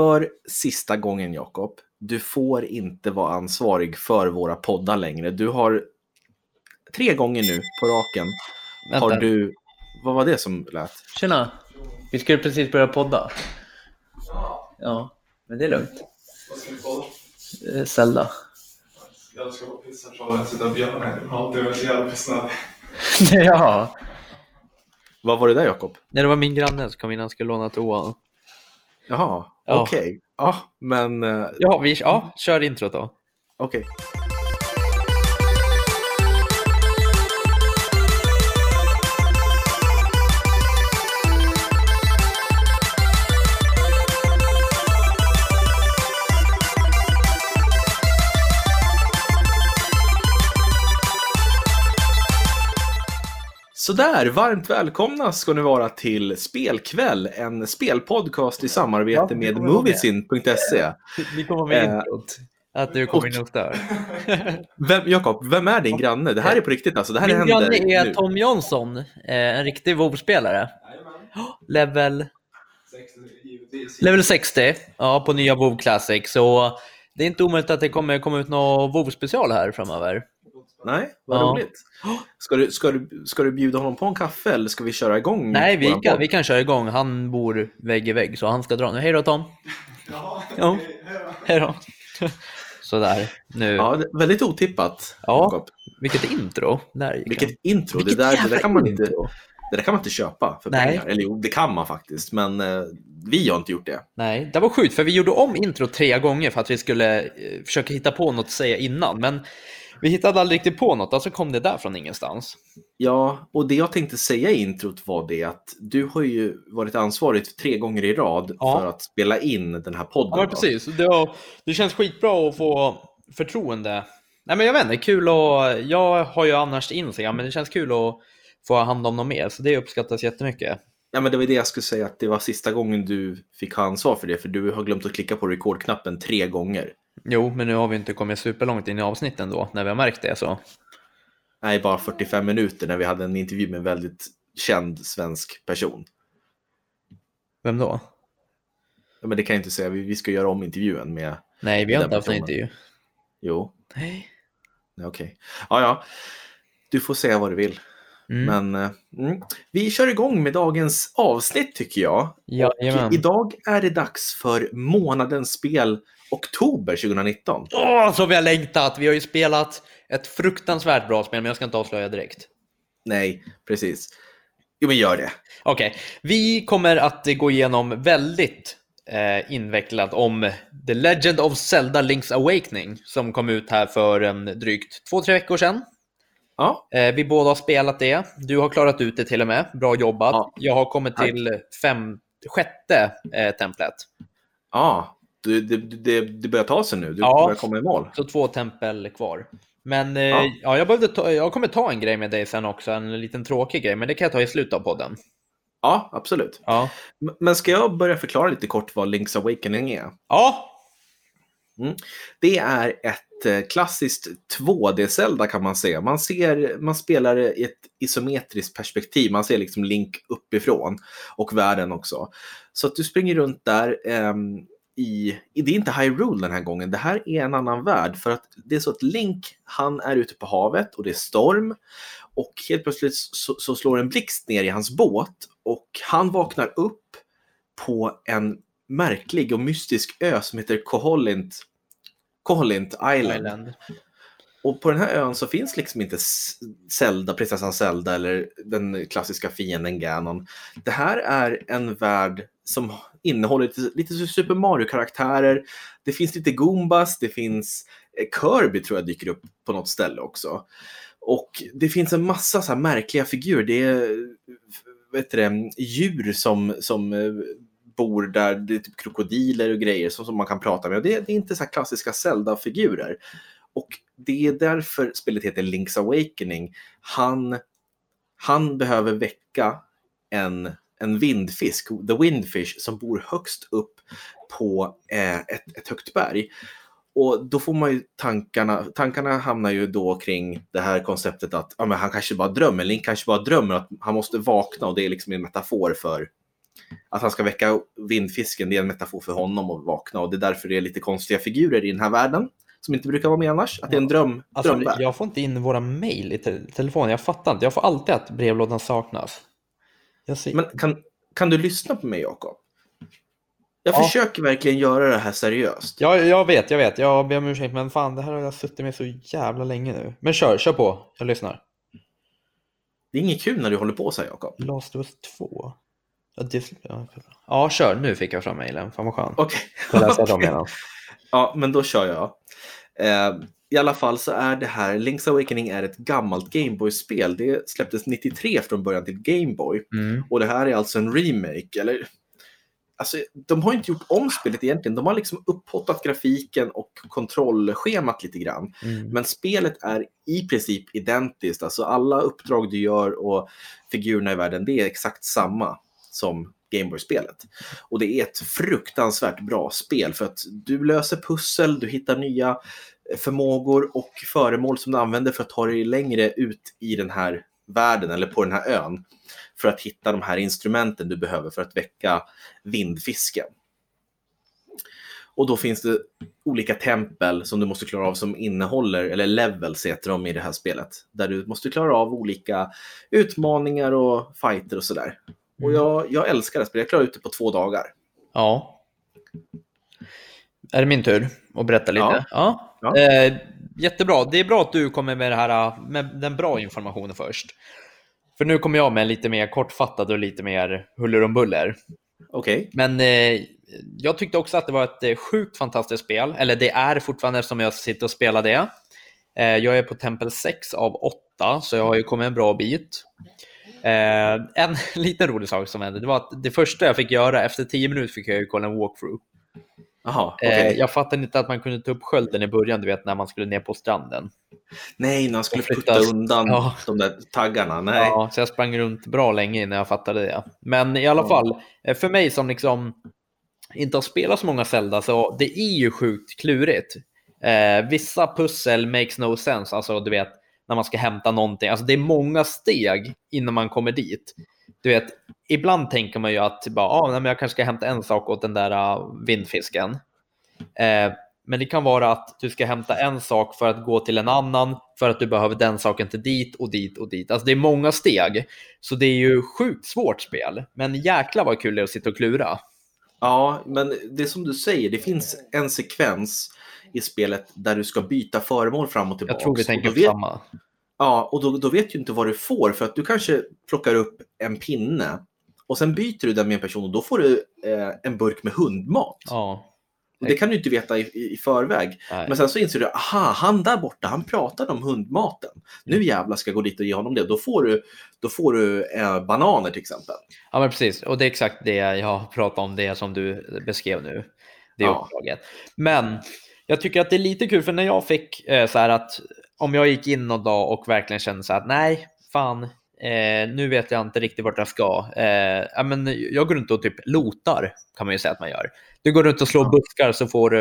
för sista gången Jakob, du får inte vara ansvarig för våra poddar längre. Du har tre gånger nu på raken Vänta. har du... Vad var det som lät? Tjena! Vi skulle precis börja podda. Ja, men det är lugnt. Vad ska vi podda? Zelda. Jag ska på pizzacentralen och sitta mig. Jag har alltid varit så jävla pissnödig. ja. Vad var det där Jakob? Nej, det var min granne som kom in och skulle låna toan. Jaha, Ja. okej. Ja, men... eh, Ja, vi, ja, kör introt då. Okej. Sådär, varmt välkomna ska ni vara till Spelkväll, en spelpodcast i samarbete Ja, med. Moviesin.se. Vi kommer med Eh, introt. Att du kommer in och stör. Vem, Jakob, vem är din granne? Det här är på riktigt alltså. Det här Min händer granne är nu. Tom Jansson, eh, en riktig WoW-spelare. Level, 60 givetvis. level 60 ja, på nya WoW Classic. Så det är inte omöjligt att det kommer komma ut någon WoW-special här framöver. Nej, vad Ja. roligt. Ska du, ska, du, ska du bjuda honom på en kaffe eller ska vi köra igång? Nej, vi kan, podd? vi kan köra igång. Han bor vägg i vägg, så han ska dra nu. Hej då Tom! Ja. okej, hej då. Sådär, nu. Ja, väldigt otippat. Ja. Jakob. Vilket intro! Där Vilket intro. Vilket det, där, det, där kan man inte, intro. det där kan man inte köpa för Nej. pengar. Eller jo, det kan man faktiskt. Men eh, vi har inte gjort det. Nej, det var sjukt för vi gjorde om intro tre gånger för att vi skulle eh, försöka hitta på något att säga innan. Men vi hittade aldrig riktigt på något, alltså kom det där från ingenstans. Ja, och det jag tänkte säga i introt var det att du har ju varit ansvarig tre gånger i rad Ja. för att spela in den här podden. Ja, precis. Det, var, det känns skitbra att få förtroende. Nej, men jag vet inte, kul och Jag har ju annars Instagram, men det känns kul att få hand om något mer, så det uppskattas jättemycket. Ja, men det var det jag skulle säga, att det var sista gången du fick ha ansvar för det, för du har glömt att klicka på rekordknappen tre gånger. Jo, men nu har vi inte kommit superlångt in i avsnitten då, när vi har märkt det. Så. Nej, bara 45 minuter när vi hade en intervju med en väldigt känd svensk person. Vem då? Ja, men det kan jag inte säga, vi, vi ska göra om intervjun med... Nej, vi har inte haft en intervju. Jo, Nej. okej. Ja, ja. Du får säga vad du vill. Mm. Men eh, mm. vi kör igång med dagens avsnitt tycker jag. Och idag är det dags för månadens spel oktober 2019. Åh, så vi har längtat! Vi har ju spelat ett fruktansvärt bra spel, men jag ska inte avslöja direkt. Nej, precis. Jo, men gör det. Okej, vi kommer att gå igenom väldigt eh, invecklat om The Legend of Zelda Link's Awakening som kom ut här för en drygt två, tre veckor sedan. Ja, Eh, vi båda har spelat det. Du har klarat ut det till och med. Bra jobbat. Ja. Jag har kommit till fem, sjätte eh, templet. ja. Det, det, det, börjar ta sig nu. Du Ja. börjar komma i mål. Så två tempel kvar. Men eh, Ja. ja. jag, behövde ta, jag kommer ta en grej med dig sen också, en liten tråkig grej, men det kan jag ta i slutet av podden. Ja, absolut. Ja. Men ska jag börja förklara lite kort vad Link's Awakening är? Ja, Det är ett eh, klassiskt 2D-Zelda kan man säga. Man, ser, man spelar i ett isometriskt perspektiv. Man ser liksom Link uppifrån och världen också. Så att du springer runt där ehm, i, i, det är inte Hyrule den här gången. Det här är en annan värld för att det är så att Link, han är ute på havet och det är storm och helt plötsligt så, så slår en blixt ner i hans båt och han vaknar upp på en märklig och mystisk ö som heter Koholint, Koholint Island. Island. Och på den här ön så finns liksom inte Zelda, prinsessan Zelda eller den klassiska fienden Ganon. Det här är en värld som innehåller lite, lite Super Mario-karaktärer. Det finns lite Goombas, det finns eh, Kirby tror jag dyker upp på något ställe också. Och det finns en massa så här märkliga figurer. Det är vet du det, djur som, som eh, bor där, det är typ krokodiler och grejer som, som man kan prata med. Och det, det är inte så här klassiska Zelda-figurer. Och det är därför spelet heter Link's Awakening. Han, han behöver väcka en, en vindfisk, the windfish, som bor högst upp på eh, ett, ett högt berg. Och då får man ju tankarna, tankarna hamnar ju då kring det här konceptet att ja, men han kanske bara drömmer, Link kanske bara drömmer att han måste vakna och det är liksom en metafor för att han ska väcka vindfisken, det är en metafor för honom att vakna och det är därför det är lite konstiga figurer i den här världen som inte brukar vara med annars. Att det är en dröm, Alltså, drömvärld. jag får inte in våra mejl i te telefonen. Jag fattar inte. Jag får alltid att brevlådan saknas. Men kan, kan du lyssna på mig, Jakob? Jag Ja. försöker verkligen göra det här seriöst. Ja, jag vet, jag vet. Jag ber om ursäkt, men fan, det här har jag suttit med så jävla länge nu. Men kör, kör på. Jag lyssnar. Det är inget kul när du håller på så här, Jakob. Last of Us 2. Ja, det... ja, kör. Nu fick jag fram mejlen. Fan vad skönt. Okej. Jag läser dem Okej. igen. Ja, men då kör jag. Eh, I alla fall så är det här, Link's Awakening är ett gammalt Gameboy-spel. Det släpptes 93 från början till Gameboy. Mm. Och det här är alltså en remake, eller Alltså, de har inte gjort om spelet egentligen. De har liksom upphottat grafiken och kontrollschemat lite grann. Mm. Men spelet är i princip identiskt. Alltså alla uppdrag du gör och figurerna i världen, det är exakt samma som Gameboy-spelet. Och det är ett fruktansvärt bra spel för att du löser pussel, du hittar nya förmågor och föremål som du använder för att ta dig längre ut i den här världen eller på den här ön för att hitta de här instrumenten du behöver för att väcka vindfisken. Och då finns det olika tempel som du måste klara av som innehåller, eller levels heter de i det här spelet, där du måste klara av olika utmaningar och fighter och sådär. Och jag, jag älskar det spelet, jag klarade ut det på två dagar. Ja. Är det min tur att berätta lite? Ja. Ja. Eh, jättebra. Det är bra att du kommer med, det här, med den bra informationen först. För nu kommer jag med lite mer kortfattad och lite mer huller om buller. Okej. Men eh, jag tyckte också att det var ett eh, sjukt fantastiskt spel. Eller det är fortfarande eftersom jag sitter och spelar det. Eh, jag är på tempel 6 av 8, så jag har ju kommit en bra bit. Eh, en liten rolig sak som hände, det var att det första jag fick göra, efter 10 minuter fick jag ju kolla en walkthrough. Jaha, Eh, okej. jag fattade inte att man kunde ta upp skölden i början, du vet när man skulle ner på stranden. Nej, när han skulle putta undan Ja. de där taggarna. Nej. Ja, så jag sprang runt bra länge innan jag fattade det. Men i alla Ja. fall, eh, för mig som liksom inte har spelat så många Zelda, så det är ju sjukt klurigt. Eh, vissa pussel makes no sense, alltså du vet, när man ska hämta någonting. Alltså det är många steg innan man kommer dit. Du vet, ibland tänker man ju att bara, ah, nej, men jag kanske ska hämta en sak åt den där ah, vindfisken. Eh, men det kan vara att du ska hämta en sak för att gå till en annan, för att du behöver den saken till dit och dit och dit. Alltså det är många steg, så det är ju sjukt svårt spel. Men jäkla vad kul det är att sitta och klura. Ja, men det är som du säger, det finns en sekvens i spelet där du ska byta föremål fram och tillbaka. Jag tror vi tänker vet, samma. Ja, och då, då vet du inte vad du får för att du kanske plockar upp en pinne och sen byter du den med en person och då får du eh, en burk med hundmat. Ja, Och det kan du inte veta i, i, förväg. nej. Men sen så inser du, aha, han där borta, han pratade om hundmaten. Nu jävlar ska jag gå dit och ge honom det. Då får du, då får du eh, bananer till exempel. Ja, men precis. Och det är exakt det jag pratar om, det som du beskrev nu. Det Ja. uppdraget. Men jag tycker att det är lite kul, för när jag fick eh, så här att om jag gick in någon dag och verkligen kände så här att nej, fan, eh, nu vet jag inte riktigt vart jag ska. Eh, men jag går runt och typ lotar, kan man ju säga att man gör. Du går runt och slår buskar så får du,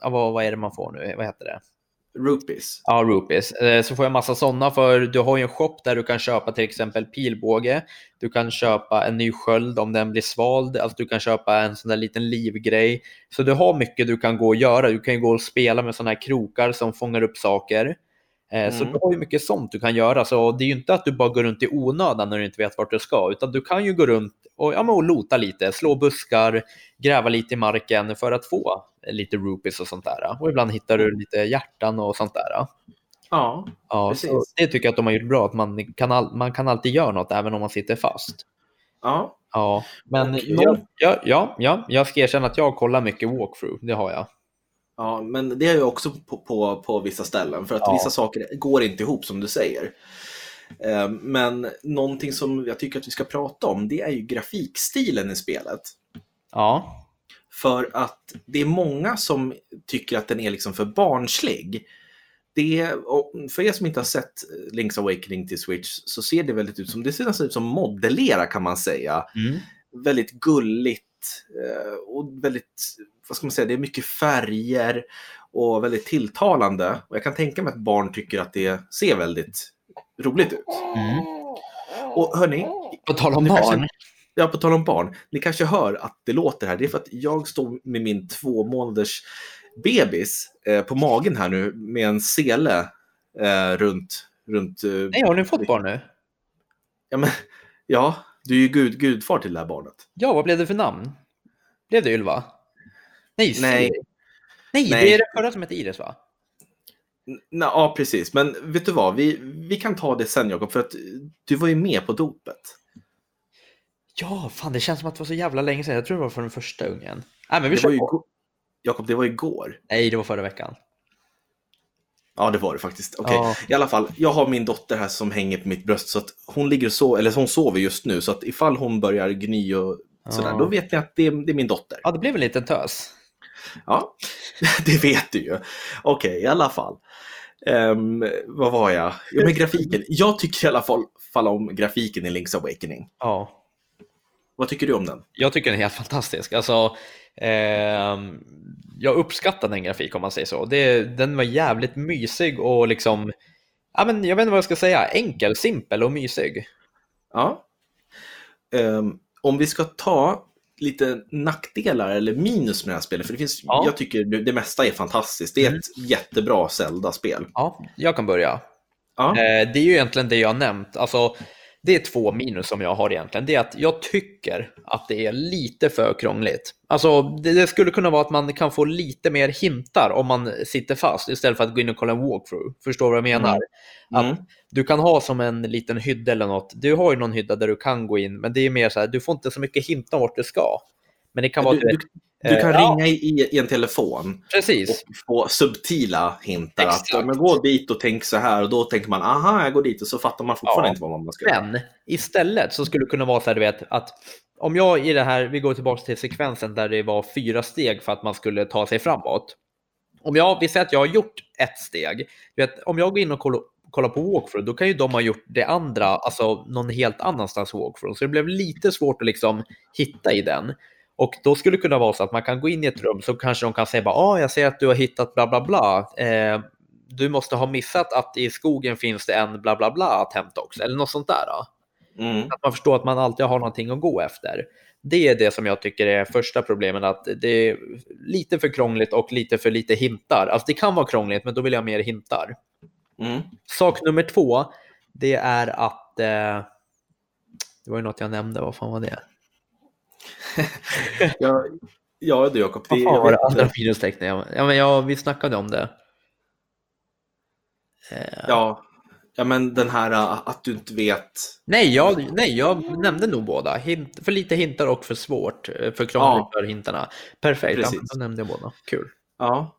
ja, vad, vad är det man får nu? Vad heter det? Rupees. Ja, rupees. Eh, Så får jag massa sådana för du har ju en shop där du kan köpa till exempel pilbåge. Du kan köpa en ny sköld om den blir svald. Alltså du kan köpa en sån där liten livgrej. Så du har mycket du kan gå och göra. Du kan ju gå och spela med såna här krokar som fångar upp saker. Eh, Så Mm. du har ju mycket sånt du kan göra. Så det är ju inte att du bara går runt i onödan när du inte vet vart du ska. Utan du kan ju gå runt och, ja, och lota lite, slå buskar, gräva lite i marken för att få lite rupees och sånt där. Och ibland hittar du lite hjärtan och sånt där. Ja, Ja, Precis. det tycker jag att de har gjort bra, att man kan, all, man kan alltid göra något även om man sitter fast. ja. Ja, men Och jag- ja, ja, ja, jag ska erkänna att jag kollar mycket walkthrough, det har jag. Ja, men det är ju också på, på, på vissa ställen för att Ja. vissa saker går inte ihop som du säger. Eh, Men någonting som jag tycker att vi ska prata om det är ju grafikstilen i spelet. Ja, För att det är många som tycker att den är liksom för barnslig. Det för er som inte har sett Link's Awakening till Switch så ser det väldigt ut som, det ser nästan ut som modellera kan man säga. mm. väldigt gulligt eh, och väldigt, vad ska man säga, det är mycket färger och väldigt tilltalande. Och jag kan tänka mig att barn tycker att det ser väldigt roligt ut. Mm. Och hörni, På tal om Det kanske- barn. Ja, på tal om barn. Ni kanske hör att det låter här. Det är för att jag står med min två månaders bebis eh, på magen här nu med en sele eh, runt... runt eh, Nej, har ni fått barn nu? ja, men, ja, du är ju gud, gudfar till det här barnet. Ja, vad blev det för namn? Blev det Ylva? Nej, Nej. Nej, Nej. det är det förra som hette Iris va? N- Nej, ja, precis. Men vet du vad? Vi, vi kan ta det sen, Jakob, för att du var ju med på dopet. Ja, fan det känns som att det var så jävla länge sedan. Jag tror det var för den första ungen. Nej, men vi Det kör på. Jakob, det var igår. Nej, det var förra veckan. Ja, det var det faktiskt. Okej, Ja. i alla fall. Jag har min dotter här som hänger på mitt bröst så att hon ligger så, eller hon sover just nu så att ifall hon börjar gny och sådär, Ja. då vet ni att det är, det är min dotter. Ja, det blev en liten tös. Ja, det vet du ju. Okej, i alla fall. Ehm, vad var jag? Jo, men grafiken. Jag tycker i alla fall, fall om grafiken i Link's Awakening. Ja, Vad tycker du om den? jag tycker den är helt fantastisk. Alltså, ehm, jag uppskattar den grafik om man säger så. Det, den var jävligt mysig och liksom, ja, men jag vet inte vad jag ska säga, enkel, simpel och mysig. Ja. Ehm, om vi ska ta lite nackdelar eller minus med det här spelet, för det finns, Ja. jag tycker det, det mesta är fantastiskt. Det är ett jättebra Zelda-spel. Ja, jag kan börja. Ja. Eh, Det är ju egentligen det jag har nämnt. Alltså, det är två minus som jag har egentligen. Det är att jag tycker att det är lite för krångligt. Alltså, det, det skulle kunna vara att man kan få lite mer hintar om man sitter fast istället för att gå in och kolla en walkthrough. Förstår du vad jag menar? Mm. Att du kan ha som en liten hydda eller något. Du har ju någon hydda där du kan gå in, men det är mer så här, du får inte så mycket hintar vart du ska. Men det kan vara... Du, du, du kan Eh, ja. ringa i, i en telefon Precis. och få subtila hintar. Att, Exakt. men gå dit och tänk så här och då tänker man aha, jag går dit och så fattar man fortfarande Ja. inte vad man ska göra. Men istället så skulle det kunna vara så här, du vet, att om jag i det här, vi går tillbaka till sekvensen där det var fyra steg för att man skulle ta sig framåt. Om jag, vi säger att jag har gjort ett steg, du vet, om jag går in och kollar, kollar på walkthrough, då kan ju de ha gjort det andra, alltså någon helt annanstans walkthrough. Så det blev lite svårt att liksom hitta i den. Och då skulle det kunna vara så att man kan gå in i ett rum så kanske de kan säga bara, ah, jag ser att du har hittat bla bla bla. Eh, du måste ha missat att i skogen finns det en bla bla bla att hämta också, eller något sånt där. Mm. Att man förstår att man alltid har någonting att gå efter. Det är det som jag tycker är första problemet, att det är lite för krångligt och lite för lite hintar. Alltså det kan vara krångligt, men då vill jag mer hintar. Mm. Sak nummer två, det är att... Eh, det var ju något jag nämnde, vad fan var det? Ja, ja du Jakob, Vad fan jag var det andra minustecknet? Ja, men ja, vi snackade om det. Eh, Ja, ja, men den här uh, att du inte vet. Nej, jag, nej, jag nämnde nog båda. Hint, för lite hintar och för svårt. eh, För krångligt Ja. för hintarna. Perfekt, Precis. då nämnde jag båda. Kul. Ja,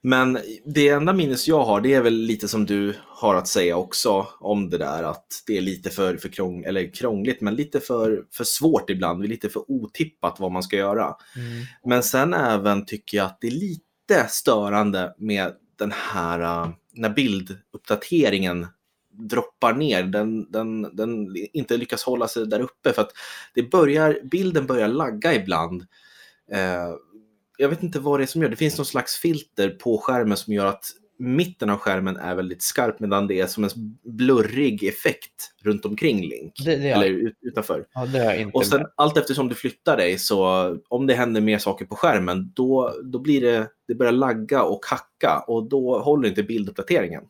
men det enda minus jag har, det är väl lite som du har att säga också om det där att det är lite för, för krång, eller krångligt, men lite för, för svårt ibland, Det är lite för otippat vad man ska göra. Men sen även tycker jag att det är lite störande med den här, uh, när bilduppdateringen droppar ner, den, den, den inte lyckas hålla sig där uppe för att det börjar, bilden börjar lagga ibland. Eh, jag vet inte vad det är som gör det. finns någon slags filter på skärmen som gör att mitten av skärmen är väldigt skarp medan det är som en blurrig effekt runt omkring Link. Det, det, Eller ut, utanför. ja, Och sen med. allt eftersom du flyttar dig så om det händer mer saker på skärmen då, då blir det, det börjar lagga och hacka och då håller inte bilduppdateringen.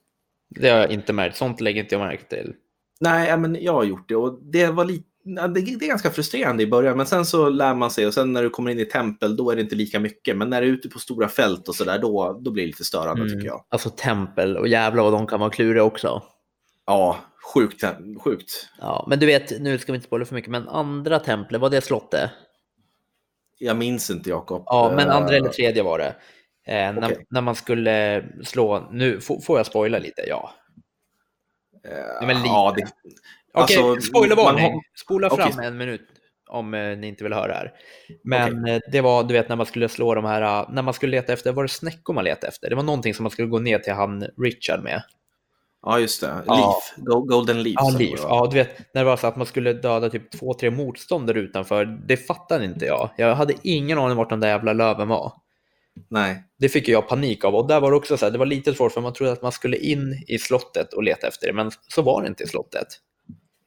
Det har jag inte märkt. Sånt lägger inte jag märke till. Nej, men jag har gjort det och det var lite det, det är ganska frustrerande i början, men sen så lär man sig och sen när du kommer in i tempel, då är det inte lika mycket. Men när du är ute på stora fält och sådär, då, då blir det lite störande tycker jag. Alltså tempel och jävlar vad de kan vara kluriga också. Ja, sjukt. sjukt. Ja, men du vet, nu ska vi inte spoila för mycket, men andra templet, var det slottet? Jag minns inte Jakob. Ja, men Eh, andra eller tredje var det. Eh, när, Okej. när man skulle slå, nu får, får jag spoila lite? Ja. eh, men lite. Ja, det, Okej, Alltså, spoilervarning. man Spola fram Okej. en minut om eh, ni inte vill höra det här. Men eh, det var, du vet, när man skulle slå de här, eh, när man skulle leta efter, var det snäckor man letade efter? Det var någonting som man skulle gå ner till han Richard med. ja, just det. Ja. Leaf. Go- Golden Leaf. Ja, va? Ja, du vet, när det var så att man skulle döda typ två, tre motståndare utanför. Det fattade inte jag. Jag hade ingen aning vart de där jävla löven var. Nej. Det fick jag panik av och där var det också så här, det var lite svårt för man trodde att man skulle in i slottet och leta efter det, men så var det inte i slottet.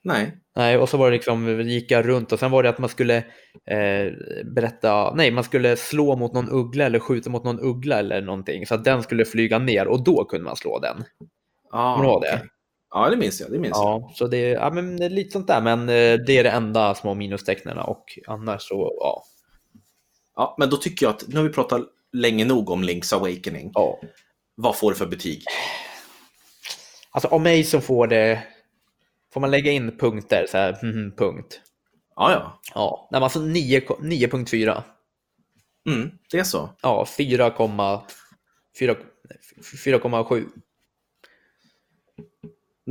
Nej. Nej, och så var det liksom, gick jag runt och sen var det att man skulle eh, berätta, nej, man skulle slå mot någon uggla eller skjuta mot någon uggla eller någonting så att den skulle flyga ner och då kunde man slå den. Ah, Kommer du ihåg det? Ja, det minns jag. Det minns jag. Ja, så det, ja, men det är lite sånt där, men eh, det är det enda små minustecknen och annars så, ja. Ja, men då tycker jag att nu har vi pratat länge nog om Link's Awakening. ja. Vad får du för betyg? Alltså av mig så får det, får man lägga in punkter, så här, mhm, punkt. Ja, ja. Ja, nej, men alltså 9 9.4. Mm, det är så. Ja, 4,4 4,7.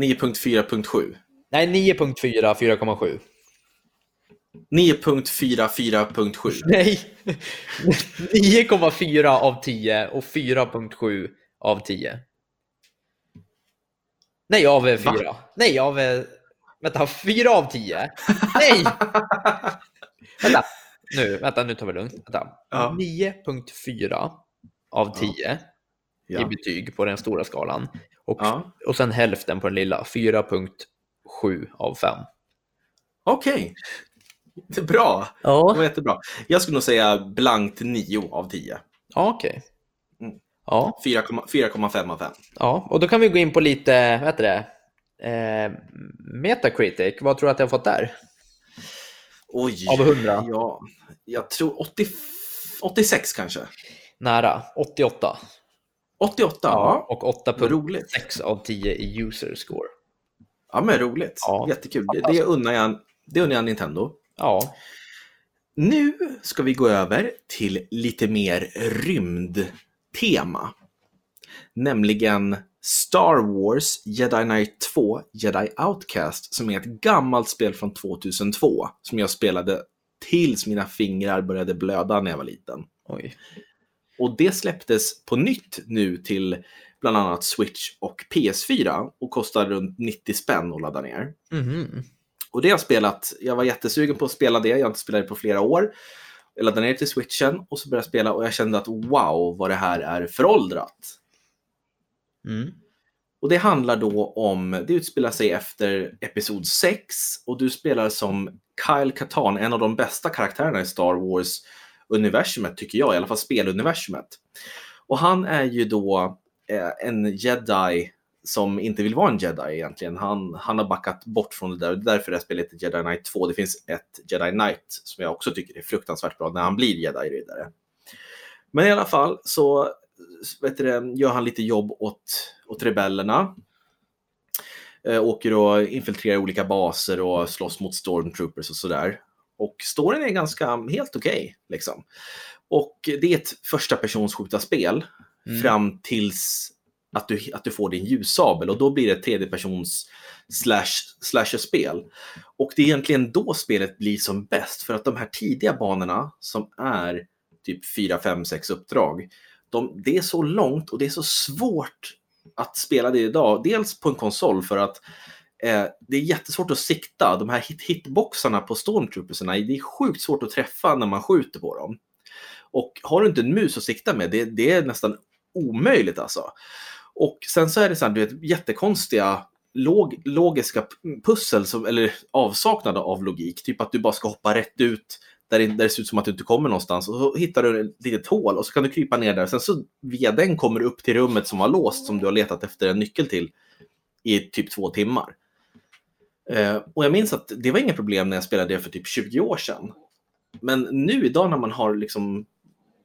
9.4.7. Nej, 9.4, 4,7. 9.44.7. Nej, 9,4 av 10 och 4,7 av 10. Nej, av 4. Nej, av... Vänta, 4 av 10? Nej! vänta, nu, vänta, nu tar vi det lugnt. Vänta. Ja. 9.4 av 10 i Ja. betyg på den stora skalan. Och, Ja. och sen hälften på den lilla, 4.7 av 5. Okej. Det är bra. Det Ja, var jättebra. Jag skulle nog säga blankt 9 av 10. okej. Mm. Ja, 4,5 4,5 av 5. ja, och då kan vi gå in på lite, vad heter det, eh, Metacritic. Vad tror du att jag har fått där? Oj. Av 100? Ja, jag tror 80, 86 kanske. Nära, 88. 88, ja. Och Vad 8.6 roligt. av 10 i user score. Ja, men roligt. Ja. Jättekul. Det, det, unnar jag, det unnar jag Nintendo. Ja, Nu ska vi gå över till lite mer rymdtema. Nämligen Star Wars Jedi Knight 2 Jedi Outcast som är ett gammalt spel från 2002 som jag spelade tills mina fingrar började blöda när jag var liten. oj. Och det släpptes på nytt nu till bland annat Switch och PS4 och kostar runt 90 spänn att ladda ner. Mhm. Och det har jag spelat. Jag var jättesugen på att spela det. Jag har inte spelat det på flera år. Jag laddade ner till switchen och så började jag spela och jag kände att wow, vad det här är föråldrat. Mm. Och det handlar då om, det utspelar sig efter Episod 6 och du spelar som Kyle Katarn, en av de bästa karaktärerna i Star Wars-universumet tycker jag, i alla fall speluniversumet. Och han är ju då eh, en jedi som inte vill vara en jedi egentligen. Han, han har backat bort från det där och det är därför det här spelet heter Jedi Knight 2. Det finns ett Jedi Knight som jag också tycker är fruktansvärt bra när han blir jedi-riddare. Men i alla fall så vet du, gör han lite jobb åt, åt rebellerna. Eh, åker och infiltrerar olika baser och slåss mot stormtroopers och sådär. Och storyn är ganska helt okej. liksom. Och det är ett första persons spel Mm. fram tills att du, att du får din ljussabel och då blir det ett tredjepersons slash, slasher-spel. Och det är egentligen då spelet blir som bäst för att de här tidiga banorna som är typ 4, 5, 6 uppdrag, de, det är så långt och det är så svårt att spela det idag. Dels på en konsol för att eh, det är jättesvårt att sikta. De här hit hitboxarna på stormtroopersarna, det är sjukt svårt att träffa när man skjuter på dem. Och har du inte en mus att sikta med, det, det är nästan omöjligt alltså. Och sen så är det så här, du vet, jättekonstiga log, logiska pussel, som, eller avsaknad av logik. Typ att du bara ska hoppa rätt ut där det, där det ser ut som att du inte kommer någonstans. Och så hittar du ett litet hål och så kan du krypa ner där. Sen så via den kommer du upp till rummet som var låst som du har letat efter en nyckel till i typ två timmar. Eh, och jag minns att det var inga problem när jag spelade det för typ 20 år sedan. Men nu idag när man har liksom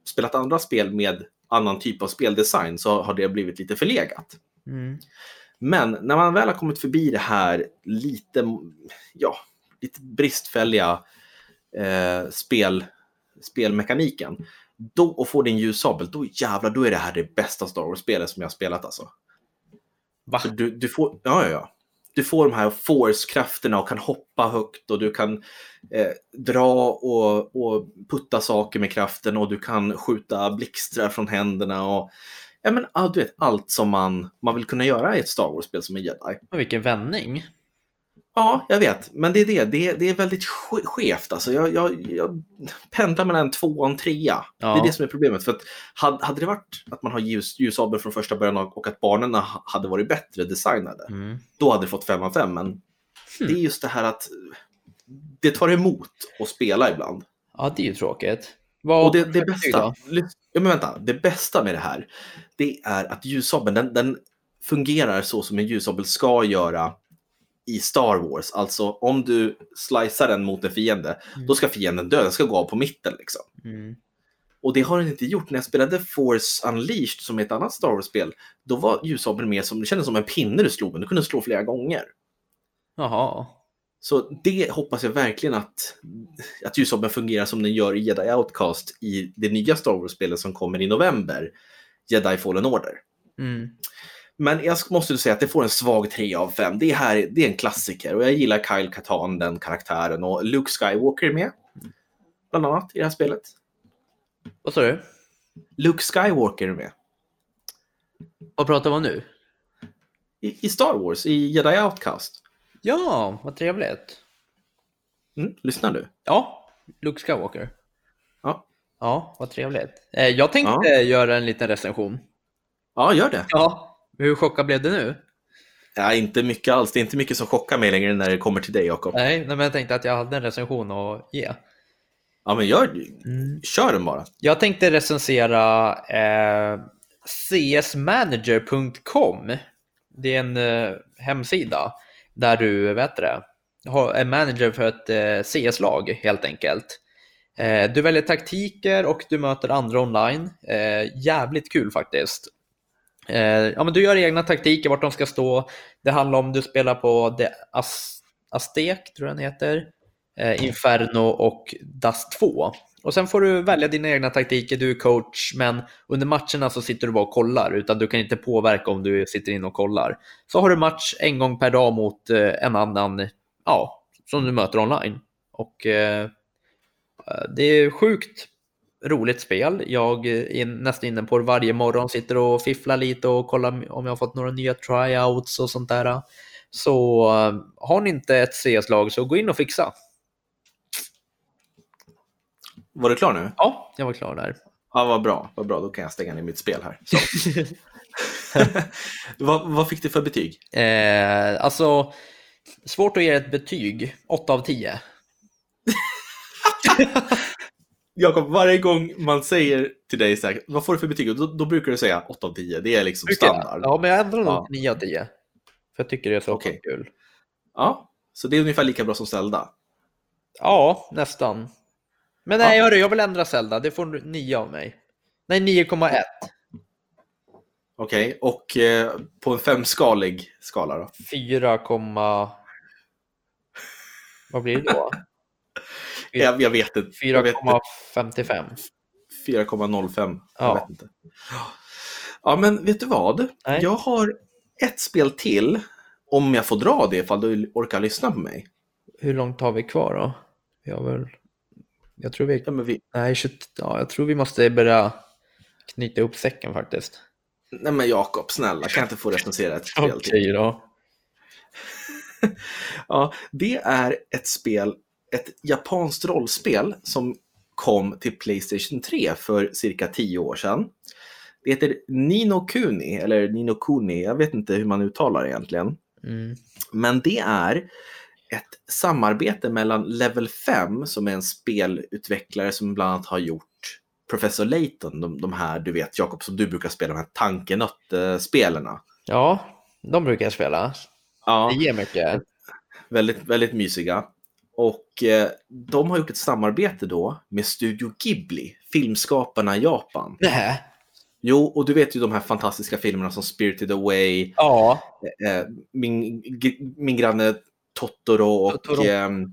spelat andra spel med annan typ av speldesign så har det blivit lite förlegat. Mm. Men när man väl har kommit förbi det här lite, ja, lite bristfälliga eh, spel, spelmekaniken då, och får din ljussabel, då jävlar, då är det här det bästa Star Wars-spelet som jag har spelat alltså. Va? Du, du får, ja, ja, ja. Du får de här force-krafterna och kan hoppa högt och du kan eh, dra och, och putta saker med kraften och du kan skjuta blixtrar från händerna och ja, men, du vet, allt som man, man vill kunna göra i ett Star Wars-spel som en jedi. Vilken vändning. Ja, jag vet, men det är det. Det är, det är väldigt ske- skevt. Alltså, jag, jag, jag pendlar mellan en två och en trea. Ja. Det är det som är problemet. För att hade, hade det varit att man har ljus, ljusabel från första början och att ha- hade varit bättre designade, Mm. då hade det fått fem av fem. Men Det är just det här att det tar emot att spela ibland. Ja, det är ju tråkigt. Vad Och det, det bästa, ja, men vänta, det bästa med det här, det är att ljussabeln, den, den fungerar så som en ljussabel ska göra i Star Wars. Alltså om du slicear den mot en fiende, Mm. då ska fienden dö, den ska gå av på mitten liksom. Mm. Och det har den inte gjort. När jag spelade Force Unleashed som är ett annat Star Wars-spel, då var ljussabeln mer som, det kändes som en pinne du slog, men du kunde slå flera gånger. Jaha. Så det hoppas jag verkligen att, att ljussabeln fungerar som den gör i Jedi Outcast i det nya Star Wars-spelet som kommer i november, Jedi Fallen Order. Mm. Men jag måste säga att det får en svag 3 av 5. Det, är här, det är en klassiker och jag gillar Kyle Katarn, den karaktären, och Luke Skywalker är med, bland annat, i det här spelet. Vad sa du? Luke Skywalker är med. Vad pratar vi om nu? I, I Star Wars, i Jedi Outcast. Ja, vad trevligt. Mm, lyssnar du? Ja, Luke Skywalker. Ja. Ja, vad trevligt. Eh, Jag tänkte göra en liten recension. Ja, gör det. Ja. Hur chockad blev du nu? Ja, inte mycket alls. Det är inte mycket som chockar mig längre när det kommer till dig, Jakob. Nej, men jag tänkte att jag hade en recension att ge. Ja, men gör Mm. Kör den bara. Jag tänkte recensera eh, csmanager.com. Det är en eh, hemsida där du vet det, är manager för ett eh, CS-lag helt enkelt. Eh, du väljer taktiker och du möter andra online. Eh, jävligt kul faktiskt. Eh, ja, men du gör egna taktiker vart de ska stå. Det handlar om du spelar på The As- Aztek, tror jag den heter. Eh, Inferno och Dust 2. Och sen får du välja dina egna taktiker, du är coach, men under matcherna så sitter du bara och kollar, utan du kan inte påverka om du sitter in och kollar. Så har du match en gång per dag mot eh, en annan, ja, som du möter online. Och eh, eh det är sjukt roligt spel. Jag är nästan inne på det varje morgon, sitter och fifflar lite och kollar om jag har fått några nya tryouts och sånt där. Så eh, har ni inte ett CS-lag så gå in och fixa. Var du klar nu? Ja, jag var klar där. Ja, vad bra. Vad bra, då kan jag stänga ner mitt spel här. Vad, vad fick du för betyg? Eh, alltså, svårt att ge ett betyg. 8 av 10. Jakob, varje gång man säger till dig så här, vad får du för betyg? Då, då brukar du säga 8 av 10. Det är liksom Brukar jag? standard. Ja, men jag ändrar nog Ja. till 9 av 10. För jag tycker det är så Okej. kul. Ja, så det är ungefär lika bra som Zelda. Ja, nästan. Men nej, hörru, jag vill ändra Zelda. Det får 9 av mig. Nej, 9,1. Okej, och eh, på en femskalig skala då? 4, vad blir det då? Jag, jag vet inte. Jag vet inte. 4,55. 4,05. Ja. Jag vet inte. Ja, men vet du vad? Nej. Jag har ett spel till. Om jag får dra det ifall du orkar lyssna på mig. Hur långt har vi kvar då? Vi har väl... Jag tror vi... Ja, men vi... Nej, 20... ja, jag tror vi måste börja knyta upp säcken faktiskt. Nej men Jakob, snälla, kan jag inte få recensera ett spel Okej till? då. Ja, det är ett spel, ett japanskt rollspel som kom till Playstation 3 för cirka 10 år sedan. Det heter Nino Kuni, eller Nino Kuni, jag vet inte hur man uttalar det egentligen. Mm. Men det är ett samarbete mellan Level 5 som är en spelutvecklare som bland annat har gjort Professor Layton, de, de här du vet Jakob som du brukar spela, de här tankenött-spelarna. Ja, de brukar jag spela. Ja, Det ger mycket. väldigt, väldigt mysiga. Och eh, de har gjort ett samarbete då med Studio Ghibli, filmskaparna i Japan. Nej. Jo, och du vet ju de här fantastiska filmerna som Spirited Away, Ja, eh, min, g- min granne Totoro och... Totoro. ehm,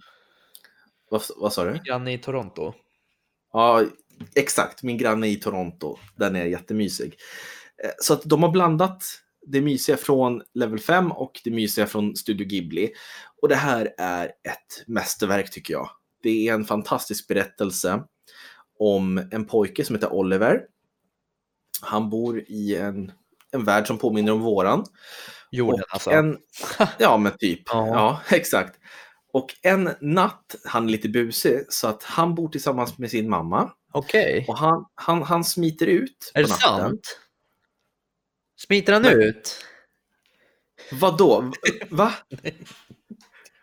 vad, vad sa du? granne i Toronto. Ja, exakt. Min granne i Toronto. Den är jättemysig. Eh, Så att de har blandat det mysiga från Level 5 och det mysiga från Studio Ghibli. Och det här är ett mästerverk tycker jag. Det är en fantastisk berättelse om en pojke som heter Oliver. Han bor i en, en värld som påminner om våran. Jorden Och alltså. en, ja, men typ. Ja. Ja. exakt. Och en natt, han är lite busig, så att han bor tillsammans med sin mamma. Okej. Och han, han, han smiter ut Är det natten. sant? Smiter han ut? Vadå? Va?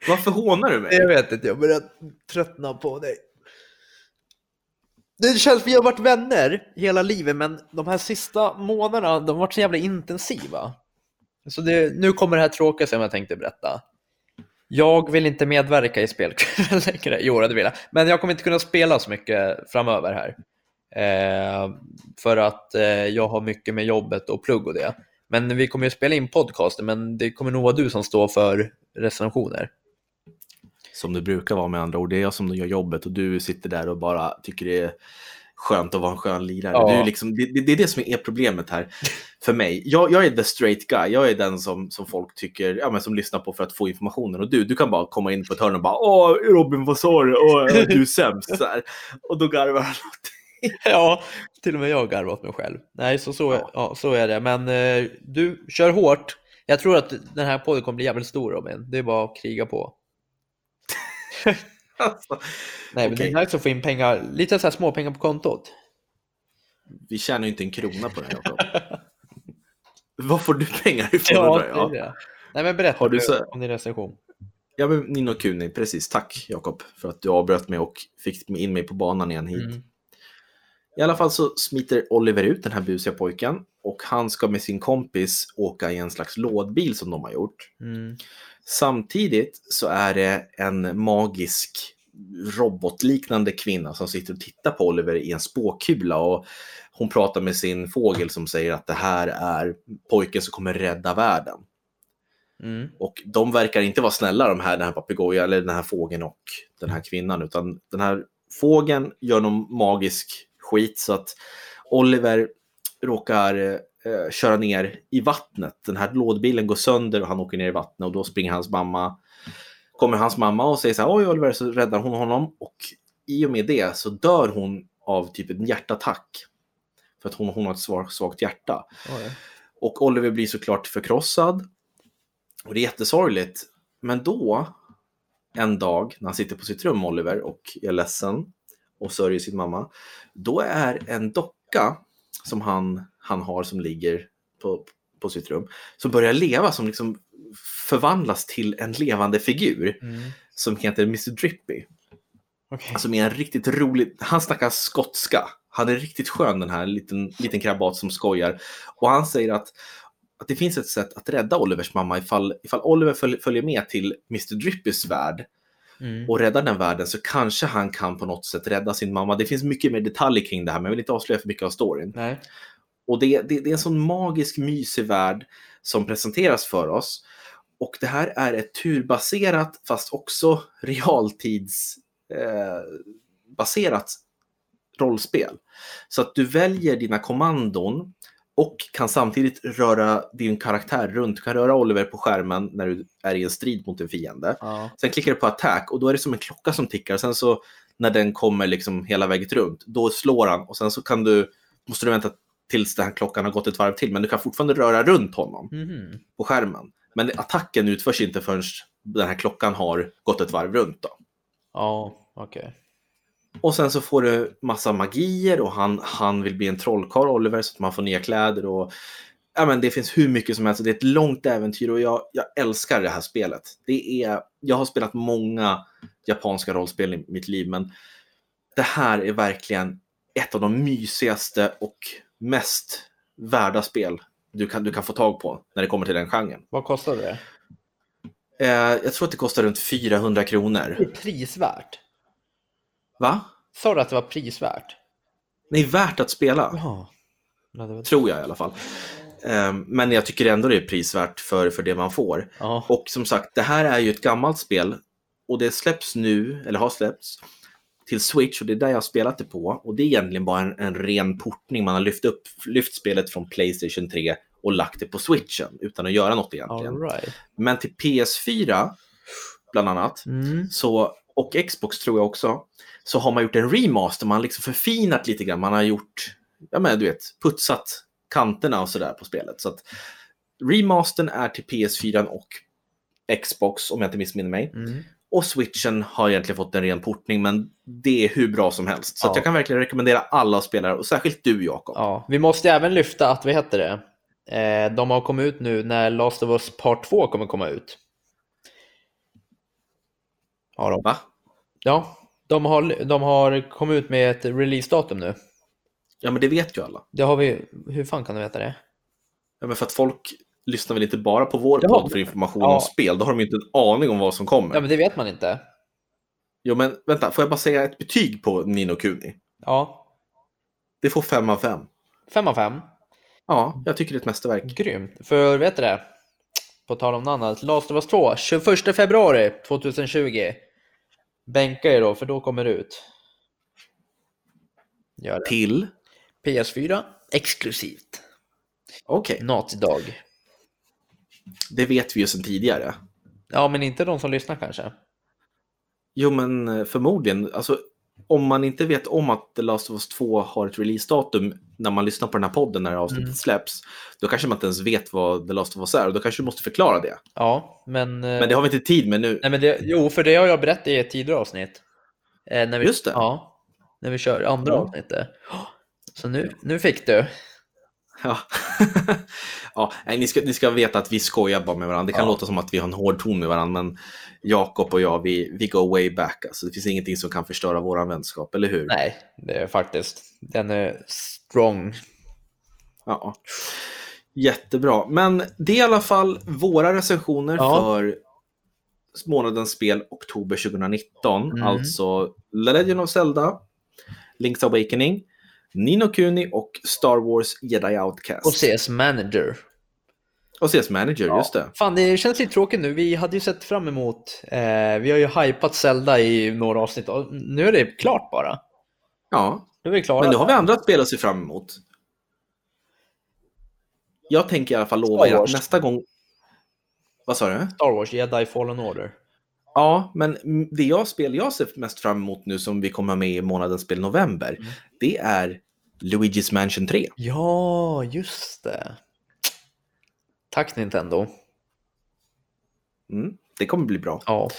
Varför hånar du mig? Jag vet inte, jag börjar tröttna på dig. Det känns, vi har varit vänner hela livet, men de här sista månaderna, de har varit så jävla intensiva. Så det, nu kommer det här tråkiga som jag tänkte berätta. Jag vill inte medverka i spelkvällen längre. Jo, det vill jag. Men jag kommer inte kunna spela så mycket framöver här. Eh, för att eh, jag har mycket med jobbet och plugg och det. Men vi kommer ju spela in podcasten, men det kommer nog vara du som står för recensioner. Som det brukar vara med andra ord. Det är jag som gör jobbet och du sitter där och bara tycker det är skönt att vara en skön lirare. Ja. Du liksom, det, det är det som är problemet här för mig. Jag, jag är the straight guy. Jag är den som, som folk tycker, ja, men som lyssnar på för att få informationen. Och du, du kan bara komma in på ett hörn och bara Åh, Robin, vad sa du? Åh, du är sämst. Och då garvar han åt Ja, till och med jag har garvat mig själv. Nej, så, så, Ja. ja. så är det. Men eh, du kör hårt. Jag tror att den här podden kommer bli jävligt stor Robin. Det är bara att kriga på. alltså. Nej, men Okej. det är nice att få in pengar, lite så här små pengar på kontot. Vi tjänar ju inte en krona på det här. Jakob. Var får du pengar ifrån? Ja, det det. Nej, men berätta Har du så- om din recension. Ja, men Nino Kuni, precis. Tack Jakob för att du avbröt mig och fick in mig på banan igen hit. Mm. I alla fall så smiter Oliver ut, den här busiga pojken, och han ska med sin kompis åka i en slags lådbil som de har gjort. Mm. Samtidigt så är det en magisk robotliknande kvinna som sitter och tittar på Oliver i en spåkula och hon pratar med sin fågel som säger att det här är pojken som kommer rädda världen. Mm. Och de verkar inte vara snälla de här, den här papegojan eller den här fågeln och den här kvinnan, utan den här fågeln gör någon magisk skit så att Oliver råkar eh, köra ner i vattnet. Den här lådbilen går sönder och han åker ner i vattnet och då springer hans mamma, kommer hans mamma och säger så här, oj Oliver, så räddar hon honom och i och med det så dör hon av typ en hjärtattack. För att hon, hon har ett svagt, svagt hjärta. Oj. Och Oliver blir såklart förkrossad. Och det är jättesorgligt. Men då, en dag, när han sitter på sitt rum, Oliver, och är ledsen och sörjer sin mamma, då är en docka som han, han har som ligger på, på sitt rum, som börjar leva, som liksom förvandlas till en levande figur Mm. som heter Mr Drippy. Okej. Som är en riktigt rolig, han snackar skotska. Han är riktigt skön den här liten, liten krabbat som skojar. Och han säger att, att det finns ett sätt att rädda Olivers mamma ifall, ifall Oliver följ, följer med till Mr Drippys värld Mm. och räddar den världen så kanske han kan på något sätt rädda sin mamma. Det finns mycket mer detaljer kring det här men jag vill inte avslöja för mycket av storyn. Nej. Och det, det, det är en sån magisk, mysig värld som presenteras för oss. Och det här är ett turbaserat, fast också realtidsbaserat eh, rollspel. Så att du väljer dina kommandon och kan samtidigt röra din karaktär runt. Du kan röra Oliver på skärmen när du är i en strid mot en fiende. Ja. Sen klickar du på attack och då är det som en klocka som tickar. Sen så när den kommer liksom hela vägen runt, då slår han och sen så kan du, måste du vänta tills den här klockan har gått ett varv till. Men du kan fortfarande röra runt honom Mhm. på skärmen. Men attacken utförs inte förrän den här klockan har gått ett varv runt. Då. Ja, okej. Och sen så får du massa magier och han, han vill bli en trollkarl, Oliver, så att man får nya kläder. Och, ja, men det finns hur mycket som helst. Det är ett långt äventyr och jag, jag älskar det här spelet. Det är, jag har spelat många japanska rollspel i mitt liv, men det här är verkligen ett av de mysigaste och mest värda spel du kan, du kan få tag på när det kommer till den genren. Vad kostar det? Eh, jag tror att det kostar runt 400 Det är kronor. prisvärt. Va? Sa du att det var prisvärt? Det är värt att spela. Ja. det. Tror jag i alla fall. Ehm, Men jag tycker ändå det är prisvärt för, för det man får. ja. Och som sagt, det här är ju ett gammalt spel och det släpps nu, eller har släppts, till Switch och det är där jag har spelat det på. Och det är egentligen bara en, en ren portning. Man har lyft upp lyft spelet från Playstation 3 och lagt det på Switchen utan att göra något egentligen. Right. Men till PS4, bland annat, Mm. så, och Xbox tror jag också, så har man gjort en remaster. Man har liksom förfinat lite grann. Man har gjort, ja men du vet, putsat kanterna och sådär på spelet. Så att remastern är till PS4 och Xbox om jag inte missminner mig. Mm. Och switchen har egentligen fått en ren portning, men det är hur bra som helst. Så att Ja. jag kan verkligen rekommendera alla spelare, och särskilt du Jakob. Ja, vi måste även lyfta att, vad heter det? Eh, de har kommit ut nu när Last of Us Part 2 kommer komma ut. Ja, de. Va? ja de, har, de har kommit ut med ett releasedatum nu. Ja, men det vet ju alla. Det har vi, hur fan kan du veta det? Ja, men för att folk lyssnar väl inte bara på vår podd för information Ja. om spel. Då har de ju inte en aning om vad som kommer. Ja, men det vet man inte. Jo, men vänta, får jag bara säga ett betyg på Nino Kuni? Ja, Det får fem av fem. fem av fem. Ja, jag tycker det är ett mästerverk. Grymt. För vet du det? På tal om något annat. Last of Us 2, 21 februari 2020. Bänka er då, för då kommer det ut. Gör det. Till? PS4, exklusivt. Okej, Naughty Dog. det vet vi ju sedan tidigare. Ja, men inte de som lyssnar kanske. Jo, men eh, förmodligen. Alltså, om man inte vet om att The Last of Us 2 har ett releasedatum när man lyssnar på den här podden när avsnittet Mm. släpps, då kanske man inte ens vet vad The Last of Us är och då kanske du måste förklara det. Ja, men... Men det har vi inte tid med nu. Nej, men det, jo, för det har jag berättat i ett tidigare avsnitt. Eh, när vi, Just det. Ja, när vi kör andra Ja. avsnittet. Så nu, nu fick du. Ja. ja, nej, ni, ska, ni ska veta att vi skojar bara med varandra. Det kan Ja. låta som att vi har en hård ton med varandra, men Jakob och jag, vi, vi go way back. Alltså, det finns ingenting som kan förstöra vår vänskap, eller hur? Nej, det är faktiskt. Den är strong. Ja. Jättebra. Men det är i alla fall våra recensioner Ja. för månadens spel oktober 2019. Mm. Alltså The Legend of Zelda, Link's Awakening, Nino Kuni och Star Wars Jedi Outcast. Och CS Manager. Och CS Manager, just det. Fan, det känns lite tråkigt nu. Vi hade ju sett fram emot, eh, vi har ju hypat Zelda i några avsnitt och nu är det klart bara. Ja, Nu är vi klara. men nu har vi andra spel att se fram emot. Jag tänker i alla fall lova er att nästa gång... Vad sa du? Star Wars Jedi Fallen Order. Ja, men det jag spel jag ser mest fram emot nu som vi kommer med i månadens spel november, Mm. det är Luigi's Mansion 3. Ja, just det. Tack Nintendo. Mm, det kommer bli bra. Ja.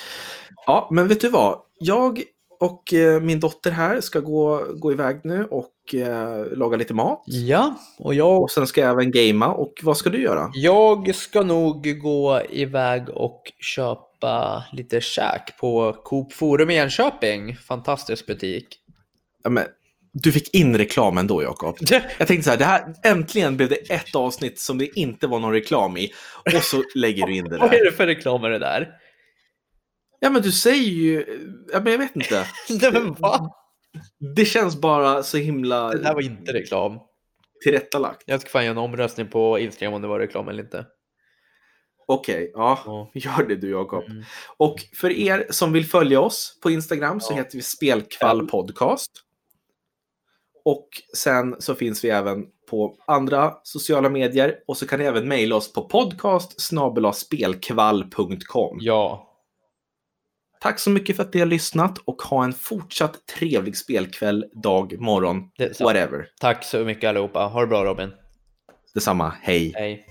Ja, men vet du vad? Jag och eh, min dotter här ska gå, gå iväg nu och eh, laga lite mat. Ja, och jag, Och sen ska jag även gamea. Och vad ska du göra? jag ska nog gå iväg och köpa lite käk på Coop Forum i Enköping. Fantastisk butik. Ja, men, du fick in reklamen då, Jakob. Jag tänkte så här, det här, äntligen blev det ett avsnitt som det inte var någon reklam i. Och så lägger du in det Vad är där. det för reklam är det där? Ja, men du säger ju... Ja, men jag vet inte. Nej, men va? Det känns bara så himla Det där var inte reklam. tillrättalagt. Jag ska fan göra en omröstning på Instagram om det var reklam eller inte. Okej, ja. Ja. Gör det du, Jakob. Mm. Och för er som vill följa oss på Instagram så Ja. heter vi Spelkvall Podcast. Och sen så finns vi även på andra sociala medier och så kan ni även mejla oss på podcast spelkvall.com. Ja, Tack så mycket för att ni har lyssnat och ha en fortsatt trevlig spelkväll, dag, morgon, whatever. Tack så mycket allihopa. Ha det bra Robin. Detsamma, hej! Hej.